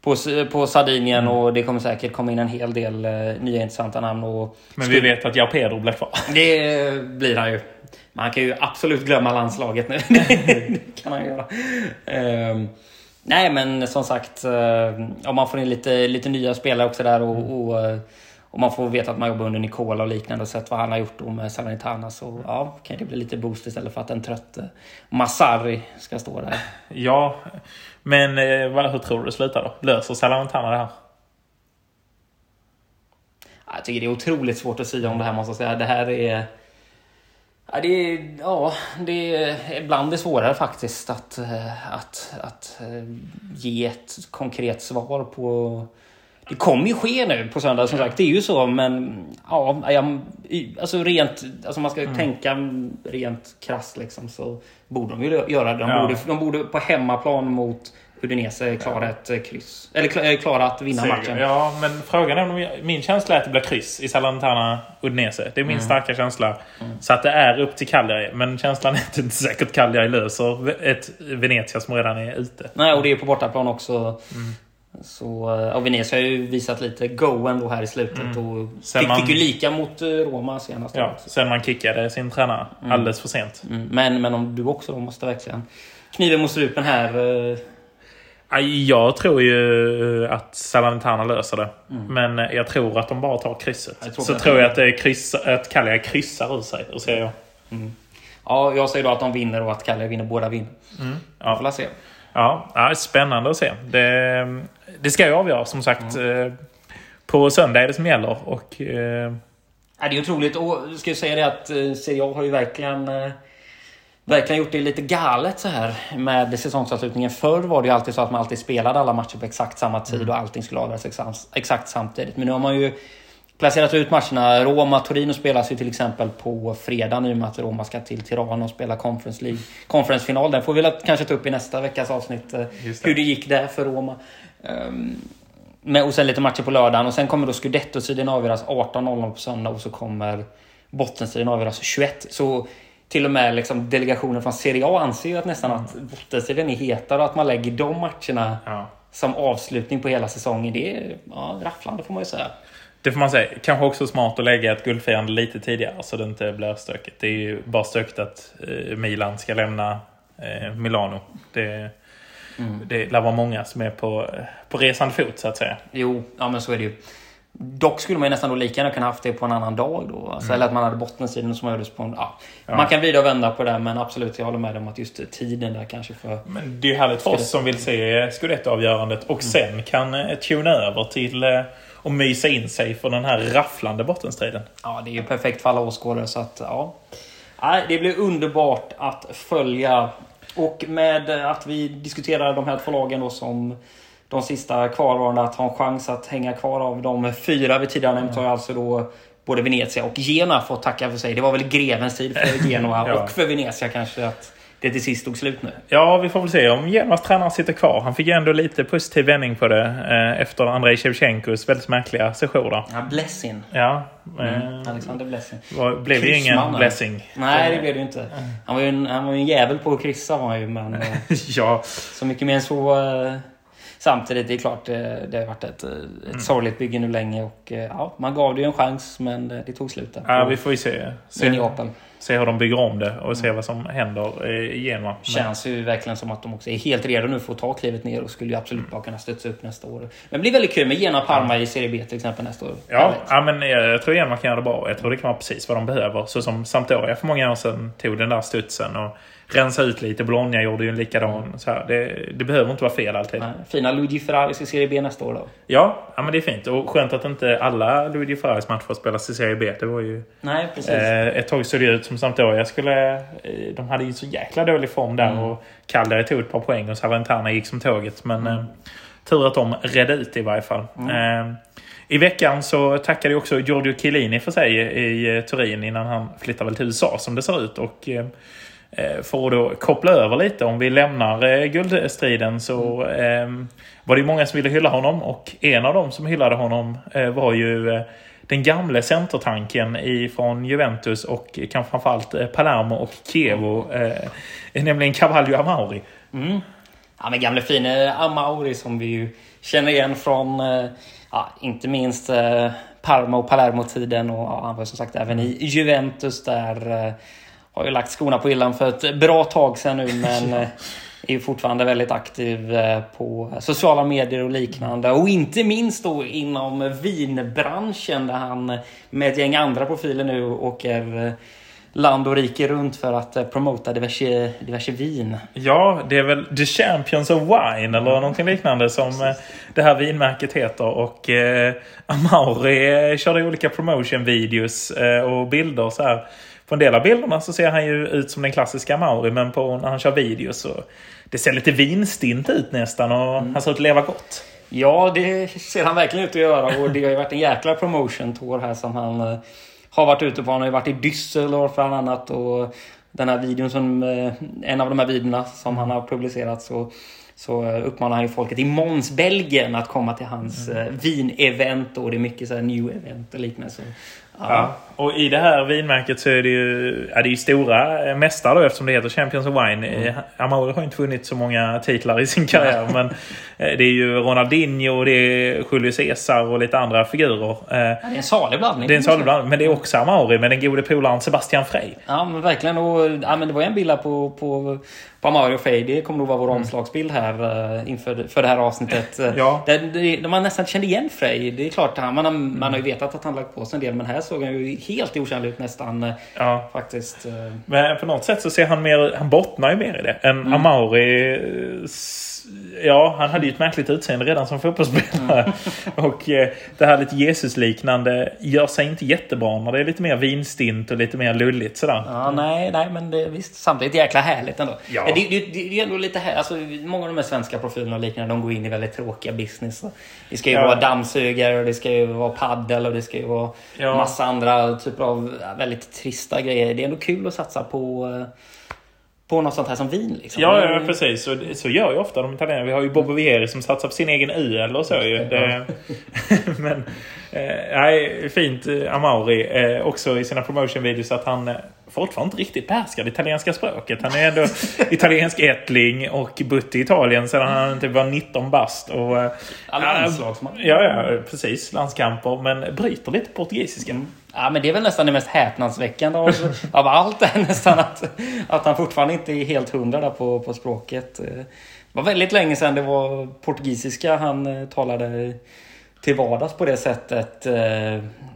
Speaker 2: på, på Sardinien. Och det kommer säkert komma in en hel del eh, nya intressanta namn. Och
Speaker 1: Men vi vet att Jao Pedro blir kvar.
Speaker 2: det blir han ju. Man kan ju absolut glömma landslaget nu. det kan han göra. Ehm, nej, men som sagt. eh, om man får in lite, lite nya spelare också där och, och, eh, och man får veta att man jobbar under Nicola och liknande och sett vad han har gjort då med Salernitana så ja, kan det bli lite boost istället för att en trött eh, Masari ska stå där.
Speaker 1: Ja, men eh, vad, hur tror du det slutar då? Löser Salernitana det här?
Speaker 2: Jag tycker det är otroligt svårt att säga om det här måste jag säga. Det här är... Ja, det är, ja, det är ibland det svårare faktiskt att, eh, att, att eh, ge ett konkret svar på... Det kommer ju ske nu på söndag som sagt, det är ju så men ja, jag, alltså rent, alltså man ska mm. tänka rent krasst liksom så borde de ju göra det. De, ja. borde, de borde på hemmaplan mot Udinese klara ett kryss. Eller klara att vinna Seger. matchen.
Speaker 1: Ja, men frågan är om min känsla är att det blir kryss i Salernitana Udinese. Det är min mm. starka känsla. Mm. Så att det är upp till Cagliari. Men känslan är att det inte säkert Cagliari löser ett Venezia som redan är ute.
Speaker 2: Nej, och det är på bortaplan också. Mm. Så, eh, och Venezia har ju visat lite go ändå här i slutet. Mm. Och fick, man, ju lika mot eh, Roma senast.
Speaker 1: Ja, sen man kickade sin tränare mm. alldeles för sent.
Speaker 2: Mm. Men, men om du också då måste verkligen kniven mot strupen här
Speaker 1: jag tror ju att Salernitana löser det. Mm. Men jag tror att de bara tar krysset. Tror så tror jag att, det kryss, att Cagliari kryssar ur sig. Och jag.
Speaker 2: Mm. Ja, jag säger då att de vinner och att Cagliari vinner. Båda vinner. Mm.
Speaker 1: Ja.
Speaker 2: Får se.
Speaker 1: Ja, spännande att se. Det, det ska ju avgöras som sagt. Mm. Eh, på söndag är det som gäller. Och, eh...
Speaker 2: ja, det är otroligt. Och ska jag säga det att eh, Serie A har ju verkligen verkligen gjort det lite galet så här med säsongsavslutningen. Förr var det ju alltid så att man alltid spelade alla matcher på exakt samma tid mm. och allting skulle avgöras exakt, samtidigt. Men nu har man ju placerat ut matcherna. Roma-Torino spelas ju till exempel på fredag och med att Roma ska till Tirana och spela Conference League. Conference-final. Den får vi kanske ta upp i nästa veckas avsnitt. Eh, det. Hur det gick där för Roma. Um, med, och sen lite matcher på lördagen och sen kommer då Scudetto-striden avgöras 18.00 på söndag och så kommer bottenstriden avgöras 21. Så till och med liksom delegationen från Serie A anser ju att nästan att bottenstriden är hetare och att man lägger de matcherna ja. som avslutning på hela säsongen. Det är ja, rafflande får man ju säga.
Speaker 1: Det får man säga. Kanske också smart att lägga ett guldfirande lite tidigare så det inte blir stökigt. Det är ju bara stökigt att eh, Milan ska lämna eh, Milano. Det, mm. det lär vara många som är på, på resande fot så att säga.
Speaker 2: Jo, ja men så är det ju. Dock skulle man ju nästan då lika gärna kunna haft det på en annan dag då. Alltså, mm. Eller att man hade bottensidan som gjordes på en... Ja. ja. Man kan vrida och vända på det men absolut, jag håller med om att just tiden där kanske för...
Speaker 1: Men det är ju härligt för oss som vill se Scudetto-avgörandet och mm. sen kan eh, tuna över till eh, och mysa in sig för den här rafflande bottenstriden.
Speaker 2: Ja, det är ju perfekt för alla åskådare så att ja. Det blir underbart att följa. Och med att vi diskuterar de här två lagen då som de sista kvarvarande att ha en chans att hänga kvar av de fyra vi tidigare nämnt har alltså då både Venezia och Genoa fått tacka för sig. Det var väl grevens tid för Genoa och för Venezia kanske att det till sist tog slut nu.
Speaker 1: Ja, vi får väl se om Genoas tränare sitter kvar. Han fick ju ändå lite positiv vändning på det eh, efter Andrei Shevchenkos väldigt märkliga sejour.
Speaker 2: Ja, blessing.
Speaker 1: Ja.
Speaker 2: Mm. Eh, Alexander Blessing.
Speaker 1: Var, blev det ingen blessing?
Speaker 2: Nej, det blev det ju inte. Han var ju en, han var en jävel på att kryssa var han ju, men... Eh,
Speaker 1: ja.
Speaker 2: Så mycket mer än så Samtidigt, det är klart, det, det har varit ett, ett mm. sorgligt bygge nu länge och ja, man gav det ju en chans men det, tog slut.
Speaker 1: Ja, vi får ju se.
Speaker 2: Se,
Speaker 1: se hur de bygger om det och se mm. vad som händer i Genua.
Speaker 2: Känns ju verkligen som att de också är helt redo nu för att ta klivet ner och skulle ju absolut bara kunna studsa upp nästa år. Men det blir väldigt kul med Genoa Parma i Serie B till exempel nästa år.
Speaker 1: Ja, ja men jag tror Genoa kan göra det bra. Jag tror det kan vara precis vad de behöver. Så som Sampdoria för många år sedan tog den där studsen och rensa ut lite. Bologna gjorde ju en likadan. Så här, det, det behöver inte vara fel alltid. Nej,
Speaker 2: fina Luigi Ferraris i Serie B nästa år då.
Speaker 1: Ja, ja men det är fint. Och skönt att inte alla Luigi Ferraris matcher spelas i Serie B. Det var ju...
Speaker 2: Nej, precis.
Speaker 1: Eh, ett tag såg det ut som Sampdoria skulle... Eh, de hade ju så jäkla dålig form där. Mm. Och Cagliari tog ett par poäng och Salernitana gick som tåget. Men mm. eh, tur att de redde ut i varje fall. Mm. Eh, i veckan så tackade också Giorgio Chiellini för sig i eh, Turin innan han flyttade väl till USA som det ser ut. Och Eh, för att då koppla över lite, om vi lämnar eh, guldstriden så mm. var det många som ville hylla honom och en av dem som hyllade honom eh, var ju den gamle centertanken från Juventus och kanske framförallt Palermo och Chievo, mm. nämligen Cavallio Amauri.
Speaker 2: Mm. Ja, men gamle fine Amauri som vi ju känner igen från, ja, inte minst Parma och Palermo-tiden och ja, han var som sagt även i Juventus där har ju lagt skorna på hyllan för ett bra tag sedan nu men... är ju fortfarande väldigt aktiv eh, på sociala medier och liknande. Och inte minst då inom vinbranschen där han med ett gäng andra profiler nu åker eh, land och rike runt för att eh, promota diverse, diverse vin.
Speaker 1: Ja, det är väl The Champions of Wine eller någonting liknande som eh, det här vinmärket heter. Och eh, Amauri eh, körde olika promotion-videos eh, och bilder så här. På en del av bilderna så ser han ju ut som den klassiska Amauri men på, när han kör videos så det ser lite vinstint ut nästan och mm. han ser ut att leva gott.
Speaker 2: Ja, det ser han verkligen ut att göra och det har ju varit en jäkla promotion tour här som han eh, har varit ute på. Han har ju varit i Düsseldorf bland annat och den här videon som, eh, en av de här videorna som han har publicerat så, så eh, uppmanar han ju folket i Mons, Belgien att komma till hans mm. vin-event och det är mycket så här new event och liknande. Så,
Speaker 1: ja. ja. Och i det här vinmärket så är det ju, ja, det är ju stora mästare då eftersom det heter Champions of Wine. Mm. Amauri har inte vunnit så många titlar i sin karriär. men eh, det är ju Ronaldinho, det är Julio Cesar och lite andra figurer.
Speaker 2: Ja, det är en salig blandning.
Speaker 1: Det är en salig blandning. Men det är också Amauri med den gode polaren Sebastian Frey.
Speaker 2: Ja men verkligen. Och, ja, men det var en bild på, på, på Amauri och Frey. Det kommer nog vara vår mm. omslagsbild här inför för det här avsnittet. ja. där, där man nästan kände igen Frey. Det är klart, man har, man har ju vetat att han lagt på sig en del. Men här såg han ju helt okänd ut nästan. Eh, ja. Faktiskt. Eh.
Speaker 1: Men på något sätt så ser han mer, han bottnar ju mer i det. Än mm. Amauri eh, Ja, han hade ju ett märkligt utseende redan som fotbollsspelare. Mm. och eh, det här lite Jesus-liknande gör sig inte jättebra när det är lite mer vinstint och lite mer lulligt sådär.
Speaker 2: Ja, nej, nej men det, visst, samtidigt jäkla härligt ändå. Ja. Det, det, det, är ändå lite här, alltså, många av de här svenska profilerna och liknande, de går in i väldigt tråkiga business. Det ska ju ja. vara dammsugare och det ska ju vara paddel och det ska ju vara ja. massa andra typer av väldigt trista grejer. Det är ändå kul att satsa på eh, på något sånt här som vin. Liksom.
Speaker 1: Ja, ja, precis. Så, så gör ju ofta de italienarna. Vi har ju Bobo Vieri som satsar på sin egen öl och så ju. Det, men, nej, fint eh, Amauri eh, också i sina promotion-videos att han eh, fortfarande inte riktigt behärskar det italienska språket. Han är ändå italiensk ättling och bott i Italien sedan han typ var 19 bast. Och,
Speaker 2: eh, landslagsman.
Speaker 1: Ja, ja, precis. Landskamper. Men bryter lite portugisiska. Mm.
Speaker 2: Ja, men det är väl nästan det mest häpnadsväckande av, av allt. Nästan att, att han fortfarande inte är helt hundra där på, på språket. Det var väldigt länge sedan det var portugisiska han eh, talade till vardags på det sättet eh,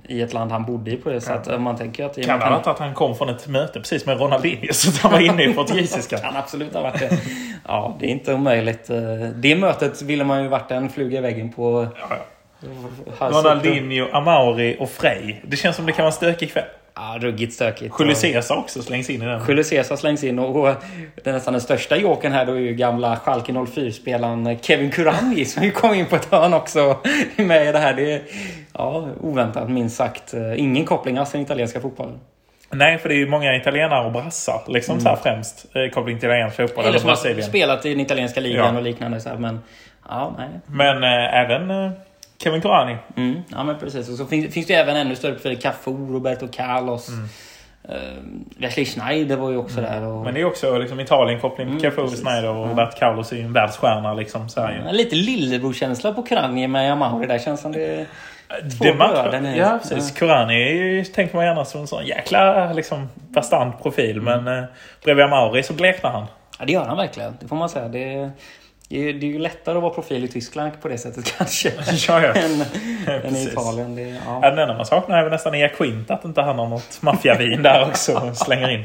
Speaker 2: i ett land han bodde i på det sättet. Man tänker att...
Speaker 1: Kan
Speaker 2: han
Speaker 1: inte att han kom från ett möte precis med Ronaldinho så att han var inne i portugisiska?
Speaker 2: kan absolut ha varit det. Ja, det är inte omöjligt. Eh, det mötet ville man ju varit en fluga i väggen på. Ja, ja.
Speaker 1: Ronaldinho, Amauri och Frey. Det känns som det kan vara en stökig kväll.
Speaker 2: Ja, ruggigt stökigt.
Speaker 1: Julio Cesar också slängs in i den.
Speaker 2: Julio Cesar slängs in och, och den nästan den största joken här då är ju gamla Schalke 04-spelaren Kevin Kurangi som ju kom in på ett hörn också med i det här. Det är ja, oväntat minst sagt. Ingen koppling alls till den italienska fotbollen.
Speaker 1: Nej, för det är ju många italienare och brassar liksom mm. så här främst. Eh, koppling till italiensk fotboll.
Speaker 2: Eller som har spelat i den italienska ligan ja. och liknande. Så här, men, ja, nej.
Speaker 1: men äh, även äh, Kevin Kurani.
Speaker 2: Mm, ja men precis. Och så finns, finns det även ännu större profiler. Cafu, Roberto Carlos. Mm. Wesley Schneider var ju också mm. där. Och...
Speaker 1: Men det är också liksom Italien-koppling mm, Cafu, Schneider och Roberto Carlos är ju en världsstjärna. Liksom, så
Speaker 2: mm, lite lillebror-känsla på Kurani med Amauri där. Känns som det
Speaker 1: Två det bröder Ja, precis. Ja. Kurani tänker man gärna som en sån jäkla liksom, bastant profil. Mm. Men eh, bredvid Amauri så bleknar han.
Speaker 2: Ja, det gör han verkligen. Det får man säga. Det, det är, det är ju lättare att vara profil i Tyskland på det sättet kanske.
Speaker 1: ja, ja.
Speaker 2: än, än i Italien. Det, ja.
Speaker 1: Ja, den enda man saknar är väl nästan Jaquinta. Att inte han har något maffiavin där också slänger in.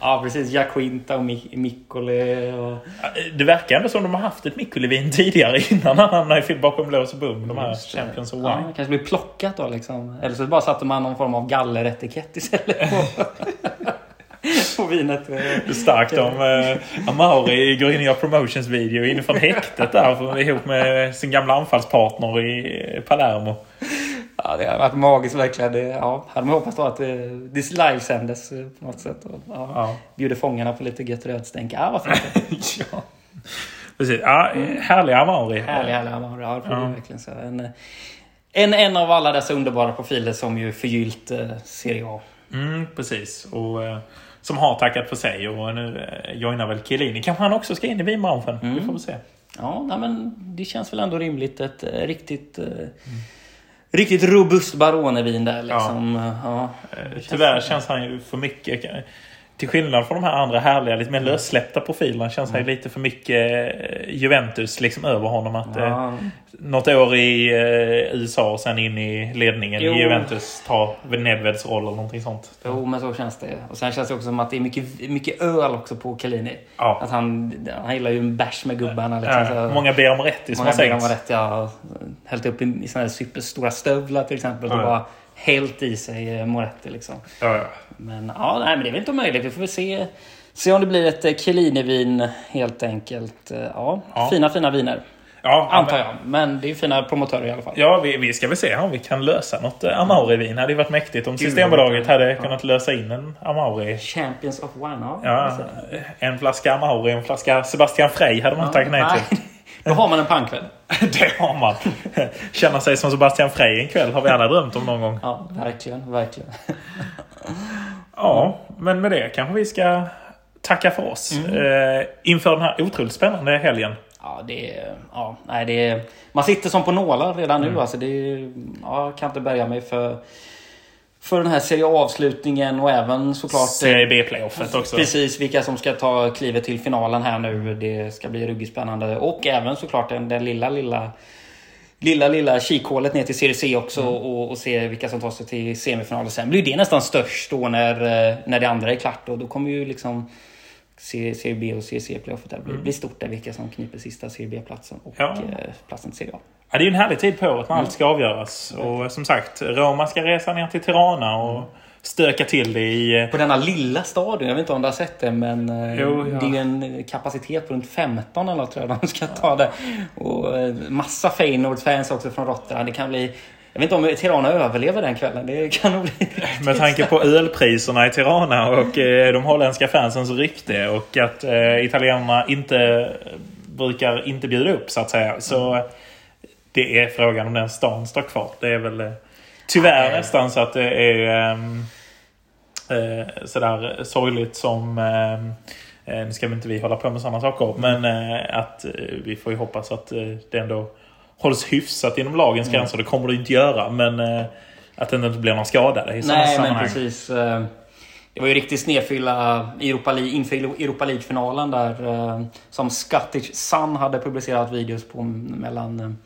Speaker 2: Ja precis. Jaquinta och Mikkole. Och...
Speaker 1: Det verkar ändå som de har haft ett Mikkole-vin tidigare innan han hamnade bakom lås och bom. De här Champions of Wine. Ja,
Speaker 2: kanske blir plockat då liksom. Eller så bara satte man någon form av galleretikett istället. På. vinet. Det
Speaker 1: är starkt om eh, Amauri går in och gör promotionsvideo inifrån häktet där ihop med sin gamla anfallspartner i Palermo.
Speaker 2: Ja, det har varit magiskt verkligen. Det, ja, hade man hoppats då att det, det livesändes eh, på något sätt. Och, ja, ja. Bjuder fångarna på lite gött rödstänk. Ja, vad fint.
Speaker 1: ja. Precis. Ja, härlig Amauri.
Speaker 2: Härlig, härlig Amauri. Ja, det får ja. verkligen säga. En, en, en av alla dessa underbara profiler som ju förgyllt eh, Serie A.
Speaker 1: Mm, precis. Och... Eh, som har tackat för sig och nu eh, joinar väl Chiellini. Kanske han också ska in i vinbranschen. Mm. Vi får väl se.
Speaker 2: Ja, nej, men det känns väl ändå rimligt. Ett eh, riktigt... Mm. Riktigt robust Barone-vin där liksom. Ja. Ja,
Speaker 1: Tyvärr känns han ju för mycket till skillnad från de här andra härliga, lite mer lössläppta profilerna känns det lite för mycket eh, Juventus liksom över honom. Att, eh,
Speaker 2: Ja.
Speaker 1: något år i eh, USA och sen in i ledningen
Speaker 2: Jo.
Speaker 1: i Juventus. Ta Nedveds roll eller någonting sånt.
Speaker 2: Jo, men så känns det. Och sen känns det också som att det är mycket, mycket öl också på Chiellini.
Speaker 1: Ja.
Speaker 2: Att han, han gillar ju en bärs med gubbarna. Liksom,
Speaker 1: Ja, många ber om rätt som
Speaker 2: Många ber om rätt, ja. Hällt upp i, i såna här superstora stövlar till exempel. Och bara hällt i sig eh, Moretti liksom.
Speaker 1: Ja, ja.
Speaker 2: Men ja, nej, men det är väl inte omöjligt. Vi får väl se, se om det blir ett eh, Chiellini-vin helt enkelt. Eh, Ja,
Speaker 1: Ja.
Speaker 2: fina fina viner.
Speaker 1: Ja,
Speaker 2: Antar jag. Men det är ju fina promotörer i alla fall.
Speaker 1: Ja, vi, vi ska väl se om vi kan lösa något eh, Amauri-vin. Det hade ju varit mäktigt om Systembolaget hade kunnat lösa in en Amauri.
Speaker 2: Champions of Wine. Ja,
Speaker 1: Ja, en flaska Amauri, en flaska Sebastian Frey hade man tackat nej till.
Speaker 2: Då har man en pangkväll.
Speaker 1: Det har man. Känna sig som Sebastian Frey en kväll har vi alla drömt om någon gång.
Speaker 2: Ja, verkligen, verkligen.
Speaker 1: Ja, men med det kanske vi ska tacka för oss. Eh, inför den här otroligt spännande helgen.
Speaker 2: Ja, det är... Ja, nej, det är, man sitter som på nålar redan
Speaker 1: Mm.
Speaker 2: nu. Alltså, det är, ja, jag kan inte bärga mig för, för den här Serie A-avslutningen och även såklart...
Speaker 1: Serie B-playoffet också.
Speaker 2: Precis, vilka som ska ta klivet till finalen här nu. Det ska bli ruggigt spännande. Och även såklart den, den lilla, lilla Lilla, lilla kikhålet ner till Serie C också
Speaker 1: Mm.
Speaker 2: och, och se vilka som tar sig till semifinalen. Sen blir det nästan störst då när, eh, när det andra är klart. Och då kommer ju liksom Serie, B och Serie C-playoffet där blir, blir stort där. Vilka som kniper sista Serie B-platsen och
Speaker 1: Mm. Ja.
Speaker 2: eh, platsen till Serie A.
Speaker 1: Ja, det är ju en härlig tid på året när allt ska avgöras. Och som sagt, Roma ska resa ner till Tirana och stöka till det i... eh,
Speaker 2: På denna lilla stadion, jag vet inte om du har sett det men eh,
Speaker 1: Jo, ja.
Speaker 2: det är en kapacitet på runt 15 eller något tror jag de ska ta det. Och eh, massa Feyenoord-fans också från Rotterdam. Det kan bli... Jag vet inte om Tirana överlever den kvällen. Det kan nog bli...
Speaker 1: Med tanke på ölpriserna i Tirana och de holländska fansens rykte och att italienarna inte brukar inte bjuda upp så att säga. Så eh, det är frågan om den stan står kvar. Det är väl tyvärr
Speaker 2: Nej.
Speaker 1: nästan så att det är ehm, eh, sådär sorgligt som ehm, eh, nu ska väl inte vi hålla på med sådana saker men eh, att eh, vi får ju hoppas att eh, det ändå hålls hyfsat inom lagens
Speaker 2: Mm.
Speaker 1: gränser. Det kommer det inte göra men eh, att det inte blir någon skadade i sådana
Speaker 2: Nej, men
Speaker 1: sammanhang.
Speaker 2: precis. eh, Det var ju riktigt snedfylla Europa League, inför Europa League-finalen där som Scottish Sun hade publicerat videos på mellan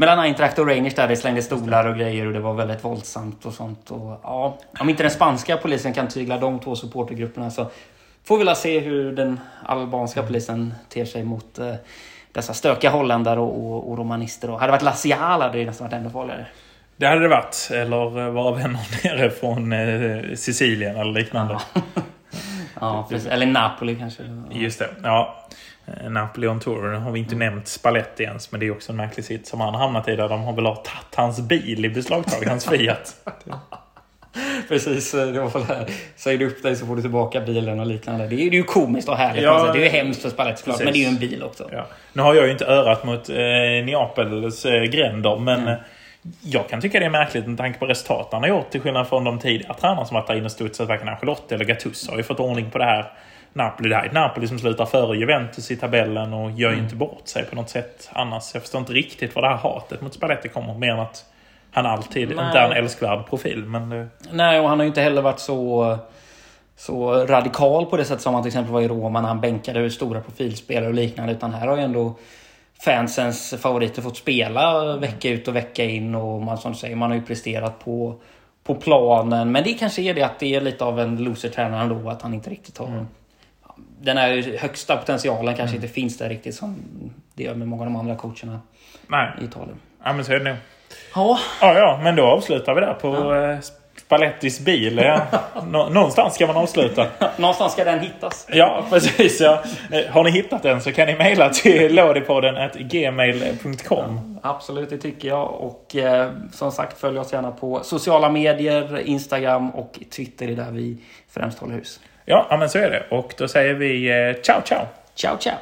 Speaker 2: mellan Eintracht och Rangers där det slängdes stolar och grejer och det var väldigt våldsamt och sånt. Och, ja, om inte den spanska polisen kan tygla de två supportergrupperna så får vi väl se hur den albanska polisen ter sig mot eh, dessa stökiga holländare och, och, och romanister. Och hade det varit Lazial hade det nästan varit ännu farligare.
Speaker 1: Det hade det varit. Eller eh, våra vänner nere från eh, Sicilien eller liknande.
Speaker 2: Ja, precis. Eller Napoli kanske.
Speaker 1: Just det. Ja. Eh, Napoli on tour. Nu har vi inte nämnt Spalletti ens. Men det är också en märklig sitt som han hamnat i. Där de har väl tagit hans bil i beslagtag. Hans Fiat.
Speaker 2: Precis, det var här. Säger du upp dig så får du tillbaka bilen och liknande. Det är, det är ju komiskt och härligt.
Speaker 1: Ja,
Speaker 2: det är ju hemskt för Spalletti såklart, men det är ju en bil också.
Speaker 1: Ja. Nu har jag ju inte örat mot eh, Neapels eh, gränder. Men eh, jag kan tycka det är märkligt med tanke på resultaten han har gjort. Till skillnad från de tidigare tränarna som varit där inne och studsat. Varken Ancelotti eller Gattuso har ju fått ordning på det här. Napoli, det här är ett Napoli som slutar före Juventus i tabellen och gör ju inte bort sig på något sätt annars. Jag förstår inte riktigt var det här hatet mot Spalletti kommer. Mer än att han alltid
Speaker 2: Nej.
Speaker 1: inte är en älskvärd profil. Men det,
Speaker 2: Nej, och han har ju inte heller varit så, så radikal på det sätt som han till exempel var i Roma när han bänkade stora profilspelare och liknande. Utan här har ju ändå fansens favoriter fått spela vecka ut och vecka in. Och man, som säger, man har ju presterat på, på planen. Men det kanske är det att det är lite av en loser-tränare ändå. Att han inte riktigt har... Den här högsta potentialen kanske inte finns där riktigt som det gör med många av de andra coacherna
Speaker 1: nej,
Speaker 2: i Italien.
Speaker 1: ja, men så är det nog.
Speaker 2: Ja,
Speaker 1: Ja, ja, men då avslutar vi där på eh, Spallettis bil. Ja. Nå- någonstans ska man avsluta.
Speaker 2: någonstans ska den hittas.
Speaker 1: Ja, precis. Ja. Eh, Har ni hittat den så kan ni mejla till lådipodden gmail.com.
Speaker 2: Absolut, det tycker jag. Och eh, som sagt, följ oss gärna på sociala medier, Instagram och Twitter. Är där vi främst håller hus.
Speaker 1: Ja, ja, men så är det. Och då säger vi eh, ciao, ciao!
Speaker 2: Ciao, ciao!